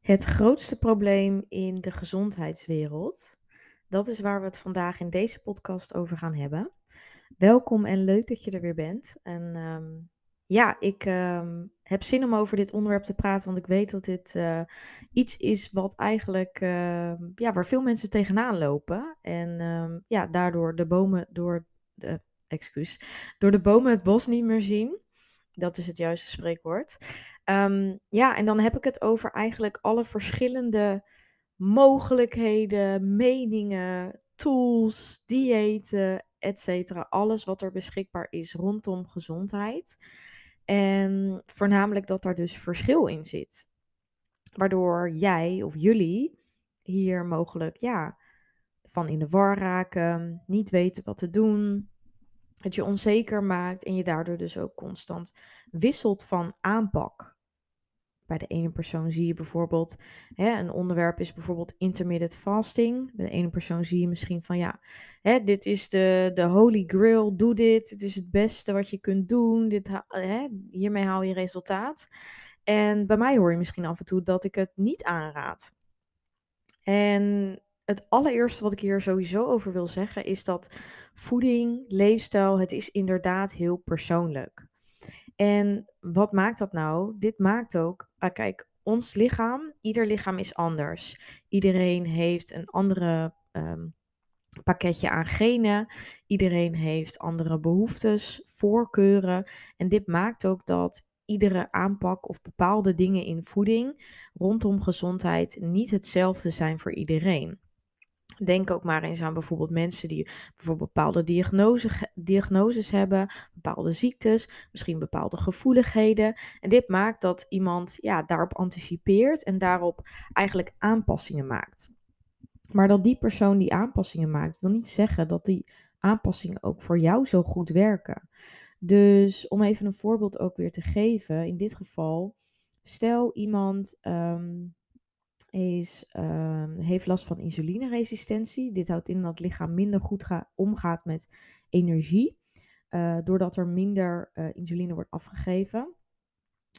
Het grootste probleem in de gezondheidswereld. Dat is waar we het vandaag in deze podcast over gaan hebben. Welkom en leuk dat je er weer bent. En ehm, ja, ik ehm, heb zin om over dit onderwerp te praten, want ik weet dat dit eh, iets is wat eigenlijk, ehm, ja, waar veel mensen tegenaan lopen. En ja, daardoor de bomen door de, excuus, door de bomen het bos niet meer zien. Dat is het juiste spreekwoord. Um, ja, en dan heb ik het over eigenlijk alle verschillende mogelijkheden, meningen, tools, diëten, etc. Alles wat er beschikbaar is rondom gezondheid. En voornamelijk dat daar dus verschil in zit. Waardoor jij of jullie hier mogelijk ja, van in de war raken, niet weten wat te doen, het je onzeker maakt en je daardoor dus ook constant wisselt van aanpak. Bij de ene persoon zie je bijvoorbeeld, hè, een onderwerp is bijvoorbeeld intermittent fasting. Bij de ene persoon zie je misschien van ja, hè, dit is de, de holy grail, doe dit, het is het beste wat je kunt doen, dit, hè, hiermee haal je resultaat. En bij mij hoor je misschien af en toe dat ik het niet aanraad. En het allereerste wat ik hier sowieso over wil zeggen is dat voeding, leefstijl, het is inderdaad heel persoonlijk. En wat maakt dat nou? Dit maakt ook, ah, kijk, ons lichaam, ieder lichaam is anders. Iedereen heeft een andere ehm, pakketje aan genen. Iedereen heeft andere behoeftes, voorkeuren. En dit maakt ook dat iedere aanpak of bepaalde dingen in voeding rondom gezondheid niet hetzelfde zijn voor iedereen. Denk ook maar eens aan bijvoorbeeld mensen die bijvoorbeeld bepaalde diagnose, diagnoses hebben, bepaalde ziektes, misschien bepaalde gevoeligheden. En dit maakt dat iemand ja, daarop anticipeert en daarop eigenlijk aanpassingen maakt. Maar dat die persoon die aanpassingen maakt, wil niet zeggen dat die aanpassingen ook voor jou zo goed werken. Dus om even een voorbeeld ook weer te geven, in dit geval, stel iemand. Ehm, is, uh, heeft last van insulineresistentie. Dit houdt in dat het lichaam minder goed omgaat met energie, uh, doordat er minder uh, insuline wordt afgegeven.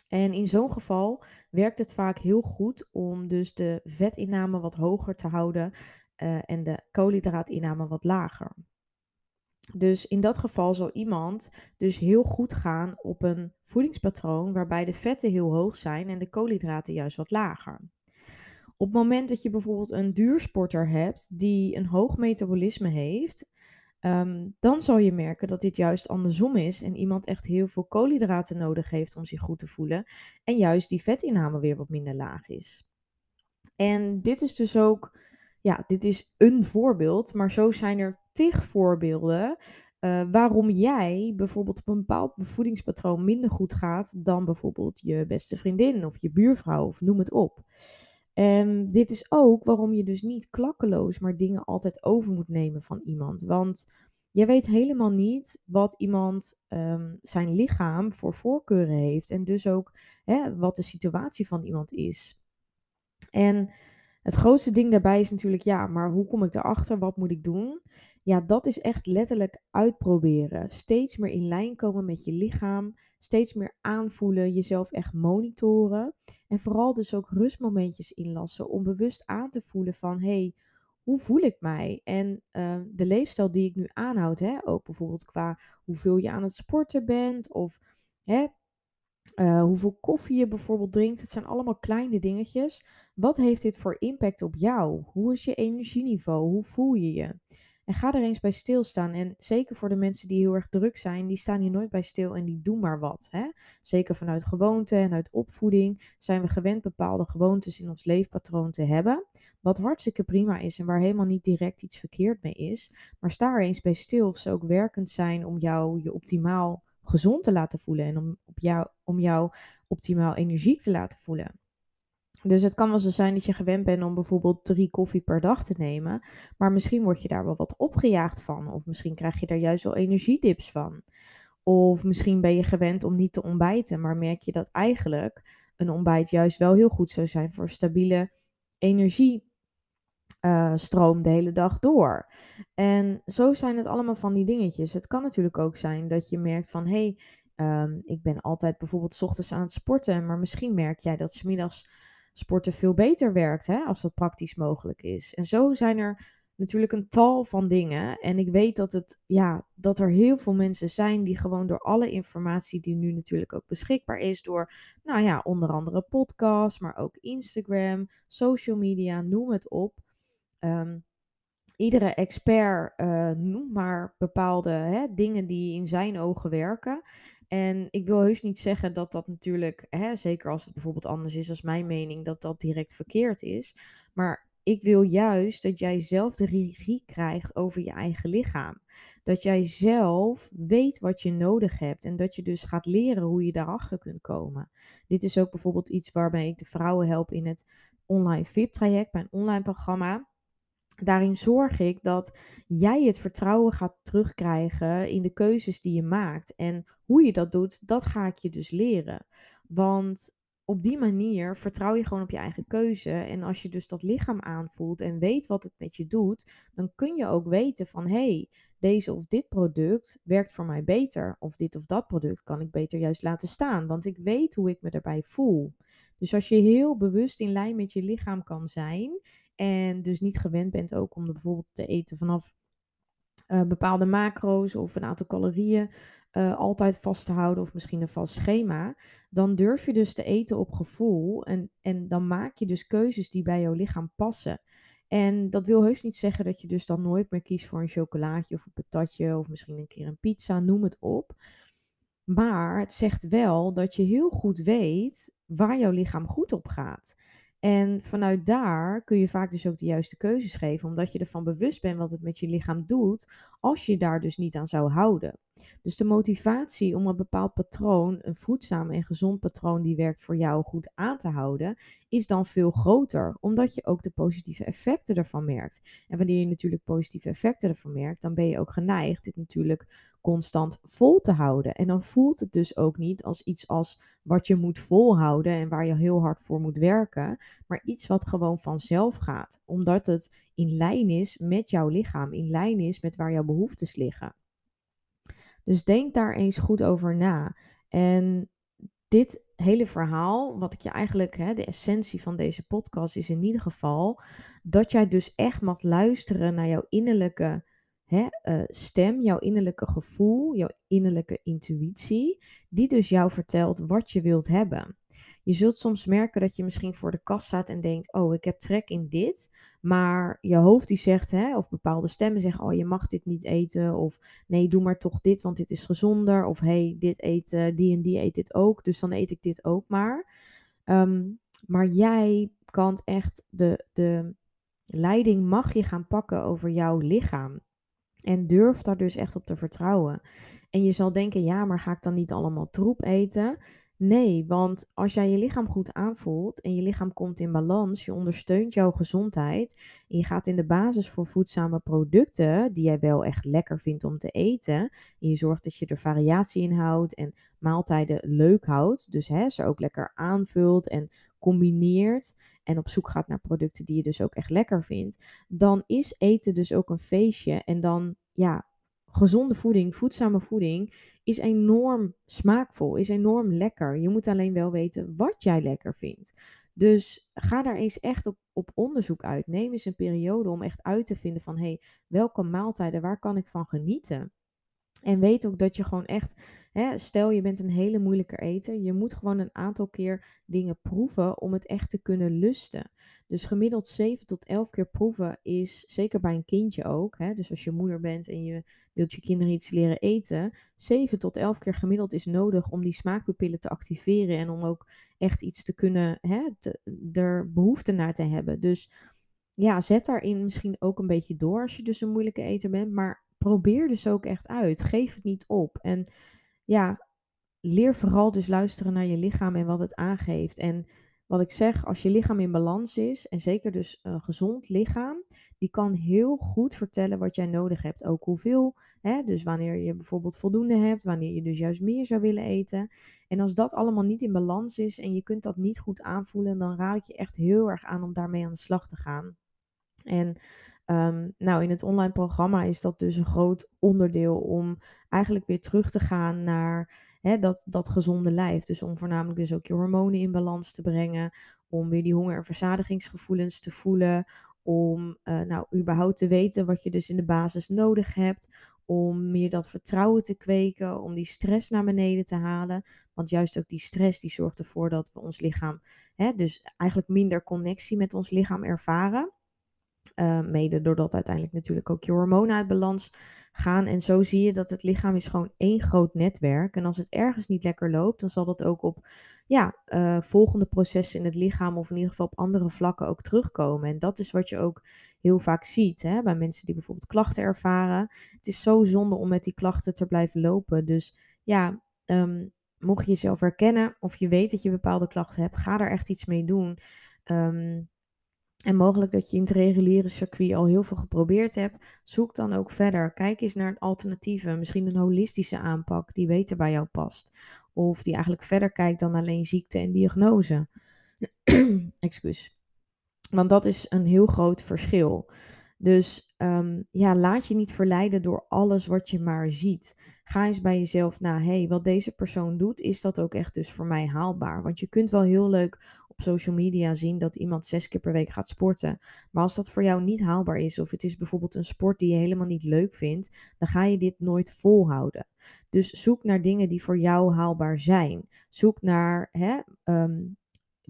En in zo'n geval werkt het vaak heel goed om dus de vetinname wat hoger te houden uh, en de koolhydraatinname wat lager. Dus in dat geval zal iemand dus heel goed gaan op een voedingspatroon waarbij de vetten heel hoog zijn en de koolhydraten juist wat lager. Op het moment dat je bijvoorbeeld een duursporter hebt die een hoog metabolisme heeft, ehm, dan zal je merken dat dit juist andersom is en iemand echt heel veel koolhydraten nodig heeft om zich goed te voelen en juist die vetinname weer wat minder laag is. En dit is dus ook, ja, dit is een voorbeeld, maar zo zijn er tig voorbeelden uh, waarom jij bijvoorbeeld op een bepaald voedingspatroon minder goed gaat dan bijvoorbeeld je beste vriendin of je buurvrouw of noem het op. En dit is ook waarom je dus niet klakkeloos maar dingen altijd over moet nemen van iemand. Want je weet helemaal niet wat iemand um, zijn lichaam voor voorkeuren heeft. En dus ook hè, wat de situatie van iemand is. En het grootste ding daarbij is natuurlijk, ja, maar hoe kom ik erachter? Wat moet ik doen? Ja, dat is echt letterlijk uitproberen. Steeds meer in lijn komen met je lichaam. Steeds meer aanvoelen, jezelf echt monitoren. En vooral dus ook rustmomentjes inlassen om bewust aan te voelen van hé, hey, hoe voel ik mij? En uh, de leefstijl die ik nu aanhoud, hè, ook bijvoorbeeld qua hoeveel je aan het sporten bent of hè, uh, hoeveel koffie je bijvoorbeeld drinkt. Het zijn allemaal kleine dingetjes. Wat heeft dit voor impact op jou? Hoe is je energieniveau? Hoe voel je je? En ga er eens bij stilstaan. En zeker voor de mensen die heel erg druk zijn, die staan hier nooit bij stil en die doen maar wat. Hè? Zeker vanuit gewoonte en uit opvoeding zijn we gewend bepaalde gewoontes in ons leefpatroon te hebben. Wat hartstikke prima is en waar helemaal niet direct iets verkeerd mee is. Maar sta er eens bij stil of ze ook werkend zijn om jou je optimaal gezond te laten voelen en om, op jou, om jou optimaal energiek te laten voelen. Dus het kan wel zo zijn dat je gewend bent om bijvoorbeeld drie koffie per dag te nemen. Maar misschien word je daar wel wat opgejaagd van. Of misschien krijg je daar juist wel energiedips van. Of misschien ben je gewend om niet te ontbijten. Maar merk je dat eigenlijk een ontbijt juist wel heel goed zou zijn voor stabiele energiestroom uh, de hele dag door. En zo zijn het allemaal van die dingetjes. Het kan natuurlijk ook zijn dat je merkt van hé, hey, um, ik ben altijd bijvoorbeeld ochtends aan het sporten. Maar misschien merk jij dat smiddags sporten veel beter werkt, hè, als dat praktisch mogelijk is. En zo zijn er natuurlijk een tal van dingen. En ik weet dat, het, ja, dat er heel veel mensen zijn die gewoon door alle informatie die nu natuurlijk ook beschikbaar is, door, nou ja, onder andere podcasts, maar ook Instagram, social media, noem het op. Ehm, iedere expert uh, noemt maar bepaalde hè, dingen die in zijn ogen werken. En ik wil heus niet zeggen dat dat natuurlijk, hè, zeker als het bijvoorbeeld anders is als mijn mening, dat dat direct verkeerd is. Maar ik wil juist dat jij zelf de regie krijgt over je eigen lichaam. Dat jij zelf weet wat je nodig hebt en dat je dus gaat leren hoe je daarachter kunt komen. Dit is ook bijvoorbeeld iets waarbij ik de vrouwen help in het online VIP-traject, mijn online programma. Daarin zorg ik dat jij het vertrouwen gaat terugkrijgen in de keuzes die je maakt. En hoe je dat doet, dat ga ik je dus leren. Want op die manier vertrouw je gewoon op je eigen keuze. En als je dus dat lichaam aanvoelt en weet wat het met je doet, dan kun je ook weten van hé, hey, deze of dit product werkt voor mij beter. Of dit of dat product kan ik beter juist laten staan, want ik weet hoe ik me daarbij voel. Dus als je heel bewust in lijn met je lichaam kan zijn en dus niet gewend bent ook om bijvoorbeeld te eten vanaf uh, bepaalde macro's of een aantal calorieën uh, altijd vast te houden of misschien een vast schema, dan durf je dus te eten op gevoel en, en dan maak je dus keuzes die bij jouw lichaam passen. En dat wil heus niet zeggen dat je dus dan nooit meer kiest voor een chocolaatje of een patatje of misschien een keer een pizza, noem het op. Maar het zegt wel dat je heel goed weet waar jouw lichaam goed op gaat. En vanuit daar kun je vaak dus ook de juiste keuzes geven, omdat je ervan bewust bent wat het met je lichaam doet, als je daar dus niet aan zou houden. Dus de motivatie om een bepaald patroon, een voedzaam en gezond patroon die werkt voor jou goed aan te houden, is dan veel groter, omdat je ook de positieve effecten ervan merkt. En wanneer je natuurlijk positieve effecten ervan merkt, dan ben je ook geneigd dit natuurlijk constant vol te houden. En dan voelt het dus ook niet als iets als wat je moet volhouden en waar je heel hard voor moet werken, maar iets wat gewoon vanzelf gaat, omdat het in lijn is met jouw lichaam, in lijn is met waar jouw behoeftes liggen. Dus denk daar eens goed over na. En dit hele verhaal, wat ik je eigenlijk, hè, de essentie van deze podcast is in ieder geval, dat jij dus echt mag luisteren naar jouw innerlijke hè, uh, stem, jouw innerlijke gevoel, jouw innerlijke intuïtie, die dus jou vertelt wat je wilt hebben. Je zult soms merken dat je misschien voor de kast staat en denkt: Oh, ik heb trek in dit. Maar je hoofd die zegt, hè, of bepaalde stemmen zeggen: Oh, je mag dit niet eten. Of nee, doe maar toch dit, want dit is gezonder. Of hey, dit eet, die en die eet dit ook. Dus dan eet ik dit ook maar. Ehm, maar jij kan echt de, de leiding mag je gaan pakken over jouw lichaam. En durf daar dus echt op te vertrouwen. En je zal denken, ja, maar ga ik dan niet allemaal troep eten? Nee, want als jij je lichaam goed aanvoelt en je lichaam komt in balans, je ondersteunt jouw gezondheid en je gaat in de basis voor voedzame producten die jij wel echt lekker vindt om te eten. En je zorgt dat je er variatie in houdt en maaltijden leuk houdt. Dus hè, ze ook lekker aanvult en combineert en op zoek gaat naar producten die je dus ook echt lekker vindt. Dan is eten dus ook een feestje en dan ja, gezonde voeding, voedzame voeding, is enorm smaakvol, is enorm lekker. Je moet alleen wel weten wat jij lekker vindt. Dus ga daar eens echt op, op onderzoek uit. Neem eens een periode om echt uit te vinden van, hé, hey, welke maaltijden, waar kan ik van genieten? En weet ook dat je gewoon echt, hè, stel je bent een hele moeilijke eter, je moet gewoon een aantal keer dingen proeven om het echt te kunnen lusten. Dus gemiddeld 7 tot 11 keer proeven is, zeker bij een kindje ook, hè, dus als je moeder bent en je wilt je kinderen iets leren eten, 7 tot 11 keer gemiddeld is nodig om die smaakpapillen te activeren en om ook echt iets te kunnen, hè, er behoefte naar te hebben. Dus ja, zet daarin misschien ook een beetje door als je dus een moeilijke eter bent, maar probeer dus ook echt uit. Geef het niet op. En ja, leer vooral dus luisteren naar je lichaam en wat het aangeeft. En wat ik zeg, als je lichaam in balans is, en zeker dus een gezond lichaam, die kan heel goed vertellen wat jij nodig hebt. Ook hoeveel, hè? dus wanneer je bijvoorbeeld voldoende hebt, wanneer je dus juist meer zou willen eten. En als dat allemaal niet in balans is en je kunt dat niet goed aanvoelen, dan raad ik je echt heel erg aan om daarmee aan de slag te gaan. En Ehm, nou, in het online programma is dat dus een groot onderdeel om eigenlijk weer terug te gaan naar hè, dat, dat gezonde lijf. Dus om voornamelijk dus ook je hormonen in balans te brengen, om weer die honger- en verzadigingsgevoelens te voelen, om uh, nou überhaupt te weten wat je dus in de basis nodig hebt, om meer dat vertrouwen te kweken, om die stress naar beneden te halen. Want juist ook die stress die zorgt ervoor dat we ons lichaam, hè, dus eigenlijk minder connectie met ons lichaam ervaren. Uh, mede doordat uiteindelijk natuurlijk ook je hormonen uit balans gaan. En zo zie je dat het lichaam is gewoon één groot netwerk. En als het ergens niet lekker loopt, dan zal dat ook op ja, uh, volgende processen in het lichaam of in ieder geval op andere vlakken ook terugkomen. En dat is wat je ook heel vaak ziet hè, bij mensen die bijvoorbeeld klachten ervaren. Het is zo zonde om met die klachten te blijven lopen. Dus ja, um, mocht je jezelf herkennen of je weet dat je bepaalde klachten hebt, ga daar echt iets mee doen. Um, en mogelijk dat je in het reguliere circuit al heel veel geprobeerd hebt. Zoek dan ook verder. Kijk eens naar alternatieven. Misschien een holistische aanpak die beter bij jou past. Of die eigenlijk verder kijkt dan alleen ziekte en diagnose. Excuus. Want dat is een heel groot verschil. Dus um, ja, laat je niet verleiden door alles wat je maar ziet. Ga eens bij jezelf na, hé, hey, wat deze persoon doet, is dat ook echt dus voor mij haalbaar? Want je kunt wel heel leuk social media zien dat iemand zes keer per week gaat sporten. Maar als dat voor jou niet haalbaar is, of het is bijvoorbeeld een sport die je helemaal niet leuk vindt, dan ga je dit nooit volhouden. Dus zoek naar dingen die voor jou haalbaar zijn. Zoek naar, hè, um,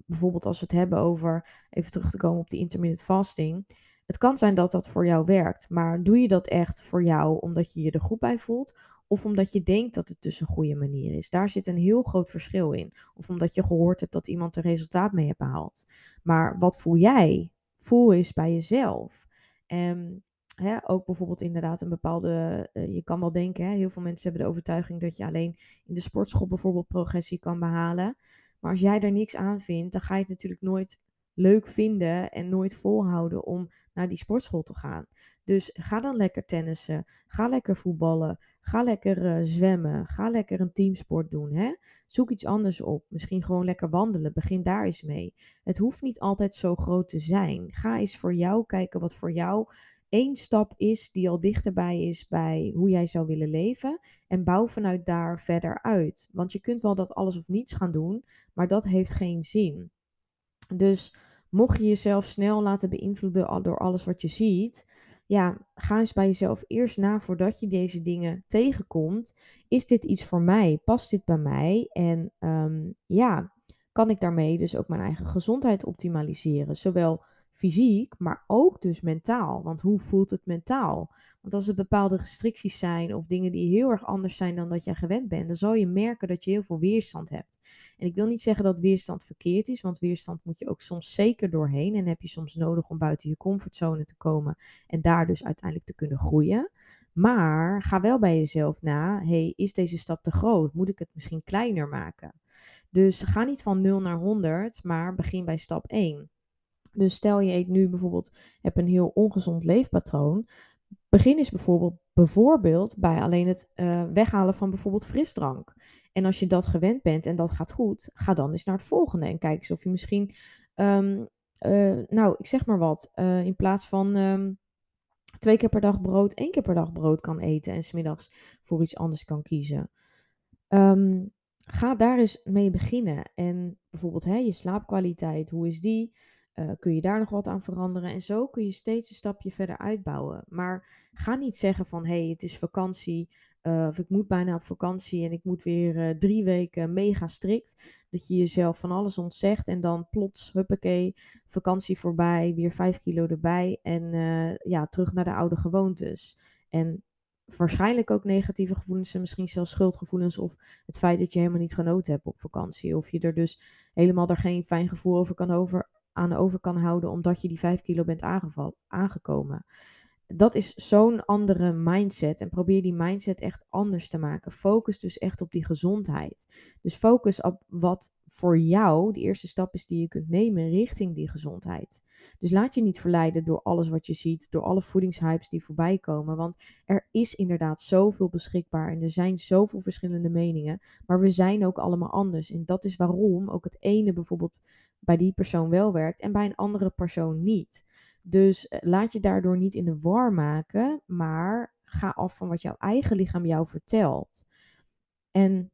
bijvoorbeeld als we het hebben over, even terug te komen op die intermittent fasting. Het kan zijn dat dat voor jou werkt, maar doe je dat echt voor jou omdat je je er goed bij voelt? Of omdat je denkt dat het dus een goede manier is. Daar zit een heel groot verschil in. Of omdat je gehoord hebt dat iemand er resultaat mee heeft behaald. Maar wat voel jij? Voel eens bij jezelf. En ook bijvoorbeeld inderdaad een bepaalde. Uh, je kan wel denken, hè, heel veel mensen hebben de overtuiging dat je alleen in de sportschool bijvoorbeeld progressie kan behalen. Maar als jij er niks aan vindt, dan ga je het natuurlijk nooit leuk vinden en nooit volhouden om naar die sportschool te gaan. Dus ga dan lekker tennissen, ga lekker voetballen, ga lekker uh, zwemmen, ga lekker een teamsport doen. Hè? Zoek iets anders op, misschien gewoon lekker wandelen, begin daar eens mee. Het hoeft niet altijd zo groot te zijn. Ga eens voor jou kijken wat voor jou één stap is die al dichterbij is bij hoe jij zou willen leven. En bouw vanuit daar verder uit. Want je kunt wel dat alles of niets gaan doen, maar dat heeft geen zin. Dus mocht je jezelf snel laten beïnvloeden door alles wat je ziet, ja, ga eens bij jezelf eerst na voordat je deze dingen tegenkomt. Is dit iets voor mij? Past dit bij mij? En um, ja, kan ik daarmee dus ook mijn eigen gezondheid optimaliseren? Zowel fysiek, maar ook dus mentaal. Want hoe voelt het mentaal? Want als er bepaalde restricties zijn of dingen die heel erg anders zijn dan dat jij gewend bent, dan zal je merken dat je heel veel weerstand hebt. En ik wil niet zeggen dat weerstand verkeerd is, want weerstand moet je ook soms zeker doorheen en heb je soms nodig om buiten je comfortzone te komen en daar dus uiteindelijk te kunnen groeien. Maar ga wel bij jezelf na, hey, is deze stap te groot? Moet ik het misschien kleiner maken? Dus ga niet van 0 naar 100, maar begin bij stap 1. Dus stel je eet nu bijvoorbeeld, heb een heel ongezond leefpatroon. Begin eens bijvoorbeeld, bijvoorbeeld bij alleen het uh, weghalen van bijvoorbeeld frisdrank. En als je dat gewend bent en dat gaat goed, ga dan eens naar het volgende. En kijk eens of je misschien, um, uh, nou, ik zeg maar wat, uh, in plaats van um, twee keer per dag brood, één keer per dag brood kan eten. En smiddags voor iets anders kan kiezen. Um, ga daar eens mee beginnen. En bijvoorbeeld hè, je slaapkwaliteit, hoe is die? Uh, kun je daar nog wat aan veranderen? En zo kun je steeds een stapje verder uitbouwen. Maar ga niet zeggen van hé, hey, het is vakantie. Uh, of ik moet bijna op vakantie en ik moet weer uh, drie weken mega strikt. Dat je jezelf van alles ontzegt en dan plots, huppakee, vakantie voorbij, weer vijf kilo erbij en ja, terug naar de oude gewoontes. En waarschijnlijk ook negatieve gevoelens en misschien zelfs schuldgevoelens of het feit dat je helemaal niet genoten hebt op vakantie. Of je er dus helemaal er geen fijn gevoel over kan over, aan over kan houden omdat je die 5 kilo bent aangekomen. Dat is zo'n andere mindset. En probeer die mindset echt anders te maken. Focus dus echt op die gezondheid. Dus focus op wat voor jou de eerste stap is die je kunt nemen richting die gezondheid. Dus laat je niet verleiden door alles wat je ziet, door alle voedingshypes die voorbij komen. Want er is inderdaad zoveel beschikbaar en er zijn zoveel verschillende meningen. Maar we zijn ook allemaal anders. En dat is waarom ook het ene bijvoorbeeld bij die persoon wel werkt en bij een andere persoon niet. Dus eh, laat je daardoor niet in de war maken, maar ga af van wat jouw eigen lichaam jou vertelt. En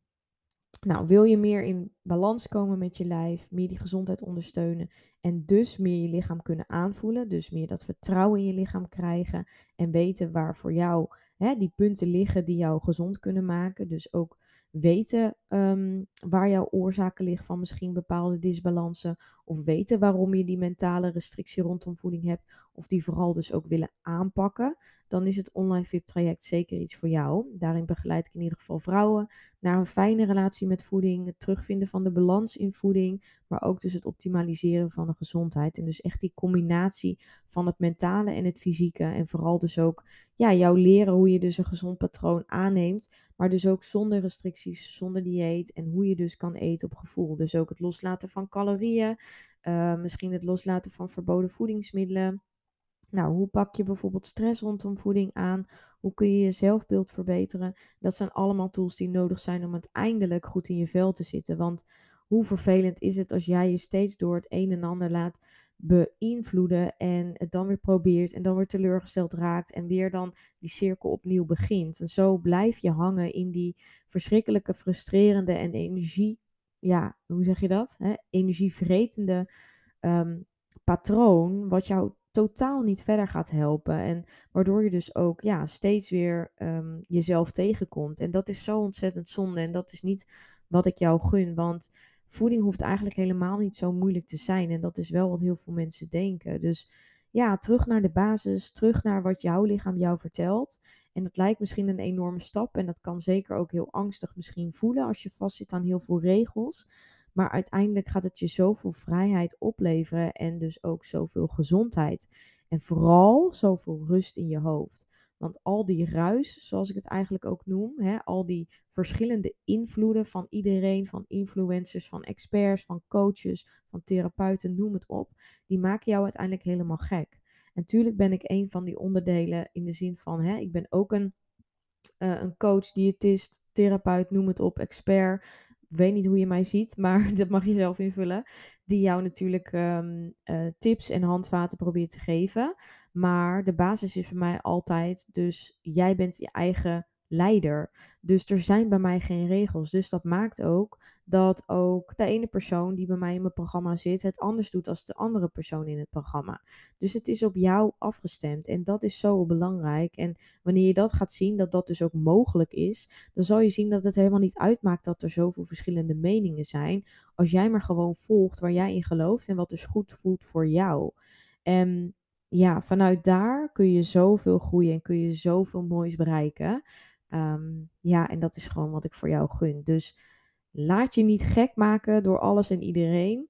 nou, wil je meer in balans komen met je lijf, meer die gezondheid ondersteunen en dus meer je lichaam kunnen aanvoelen, dus meer dat vertrouwen in je lichaam krijgen en weten waar voor jou hè, die punten liggen die jou gezond kunnen maken. Dus ook weten um, waar jouw oorzaken liggen van misschien bepaalde disbalansen. Of weten waarom je die mentale restrictie rondom voeding hebt. Of die vooral dus ook willen aanpakken. Dan is het online VIP traject zeker iets voor jou. Daarin begeleid ik in ieder geval vrouwen naar een fijne relatie met voeding. Het terugvinden van de balans in voeding. Maar ook dus het optimaliseren van de gezondheid. En dus echt die combinatie van het mentale en het fysieke. En vooral dus ook ja, jou leren hoe je dus een gezond patroon aanneemt. Maar dus ook zonder restricties, zonder dieet. En hoe je dus kan eten op gevoel. Dus ook het loslaten van calorieën. Uh, misschien het loslaten van verboden voedingsmiddelen. Nou, hoe pak je bijvoorbeeld stress rondom voeding aan? Hoe kun je je zelfbeeld verbeteren? Dat zijn allemaal tools die nodig zijn om uiteindelijk goed in je vel te zitten. Want hoe vervelend is het als jij je steeds door het een en ander laat beïnvloeden en het dan weer probeert en dan weer teleurgesteld raakt en weer dan die cirkel opnieuw begint. En zo blijf je hangen in die verschrikkelijke, frustrerende en energie, ja, hoe zeg je dat? Hè? Energievretende um, patroon, wat jou totaal niet verder gaat helpen. En waardoor je dus ook ja, steeds weer um, jezelf tegenkomt. En dat is zo ontzettend zonde. En dat is niet wat ik jou gun. Want voeding hoeft eigenlijk helemaal niet zo moeilijk te zijn. En dat is wel wat heel veel mensen denken. Dus ja, terug naar de basis, terug naar wat jouw lichaam jou vertelt. En dat lijkt misschien een enorme stap. En dat kan zeker ook heel angstig misschien voelen als je vastzit aan heel veel regels. Maar uiteindelijk gaat het je zoveel vrijheid opleveren en dus ook zoveel gezondheid. En vooral zoveel rust in je hoofd. Want al die ruis, zoals ik het eigenlijk ook noem, hè, al die verschillende invloeden van iedereen, van influencers, van experts, van coaches, van therapeuten, noem het op, die maken jou uiteindelijk helemaal gek. En natuurlijk ben ik een van die onderdelen in de zin van, hè, ik ben ook een, uh, een coach, diëtist, therapeut, noem het op, expert weet niet hoe je mij ziet, maar dat mag je zelf invullen. Die jou natuurlijk um, uh, tips en handvaten probeert te geven. Maar de basis is voor mij altijd, dus jij bent je eigen leider. Dus er zijn bij mij geen regels. Dus dat maakt ook dat ook de ene persoon die bij mij in mijn programma zit, het anders doet als de andere persoon in het programma. Dus het is op jou afgestemd. En dat is zo belangrijk. En wanneer je dat gaat zien, dat dat dus ook mogelijk is, dan zal je zien dat het helemaal niet uitmaakt dat er zoveel verschillende meningen zijn. Als jij maar gewoon volgt waar jij in gelooft en wat dus goed voelt voor jou. En ja, vanuit daar kun je zoveel groeien en kun je zoveel moois bereiken. Um, ja, en dat is gewoon wat ik voor jou gun. Dus laat je niet gek maken door alles en iedereen.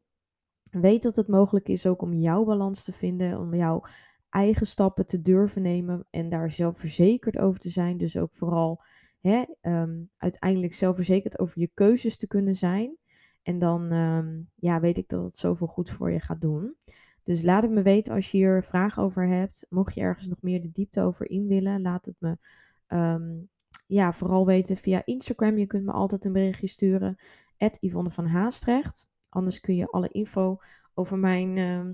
Weet dat het mogelijk is ook om jouw balans te vinden, om jouw eigen stappen te durven nemen en daar zelfverzekerd over te zijn. Dus ook vooral hè, um, uiteindelijk zelfverzekerd over je keuzes te kunnen zijn. En dan um, ja, weet ik dat het zoveel goed voor je gaat doen. Dus laat het me weten als je hier vragen over hebt. Mocht je ergens nog meer de diepte over in willen, laat het me ja, vooral weten via Instagram. Je kunt me altijd een berichtje sturen. Yvonne van Haastrecht. Anders kun je alle info over mijn uh,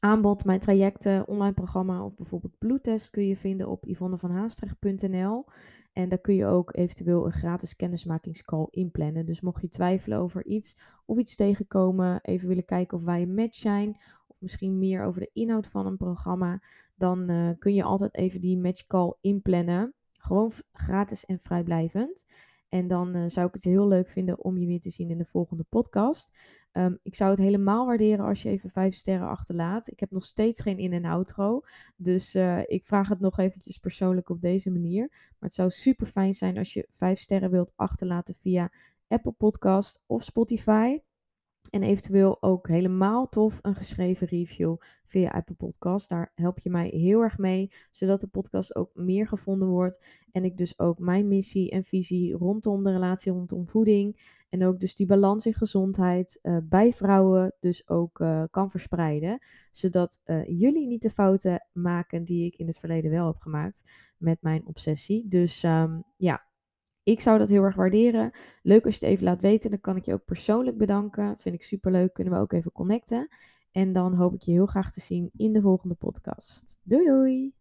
aanbod, mijn trajecten, online programma of bijvoorbeeld bloedtest kun je vinden op yvonnevanhaastrecht.nl. En daar kun je ook eventueel een gratis kennismakingscall inplannen. Dus mocht je twijfelen over iets of iets tegenkomen, even willen kijken of wij een match zijn, of misschien meer over de inhoud van een programma, dan uh, kun je altijd even die matchcall inplannen. Gewoon gratis en vrijblijvend. En dan uh, zou ik het heel leuk vinden om je weer te zien in de volgende podcast. Um, ik zou het helemaal waarderen als je even vijf sterren achterlaat. Ik heb nog steeds geen in- en outro. Dus uh, ik vraag het nog eventjes persoonlijk op deze manier. Maar het zou super fijn zijn als je vijf sterren wilt achterlaten via Apple Podcast of Spotify. En eventueel ook helemaal tof een geschreven review via Apple Podcast. Daar help je mij heel erg mee, zodat de podcast ook meer gevonden wordt. En ik dus ook mijn missie en visie rondom de relatie rondom voeding. En ook dus die balans in gezondheid uh, bij vrouwen dus ook uh, kan verspreiden. Zodat uh, jullie niet de fouten maken die ik in het verleden wel heb gemaakt met mijn obsessie. Dus um, ja, ik zou dat heel erg waarderen. Leuk als je het even laat weten. Dan kan ik je ook persoonlijk bedanken. Vind ik super leuk. Kunnen we ook even connecten. En dan hoop ik je heel graag te zien in de volgende podcast. Doei doei!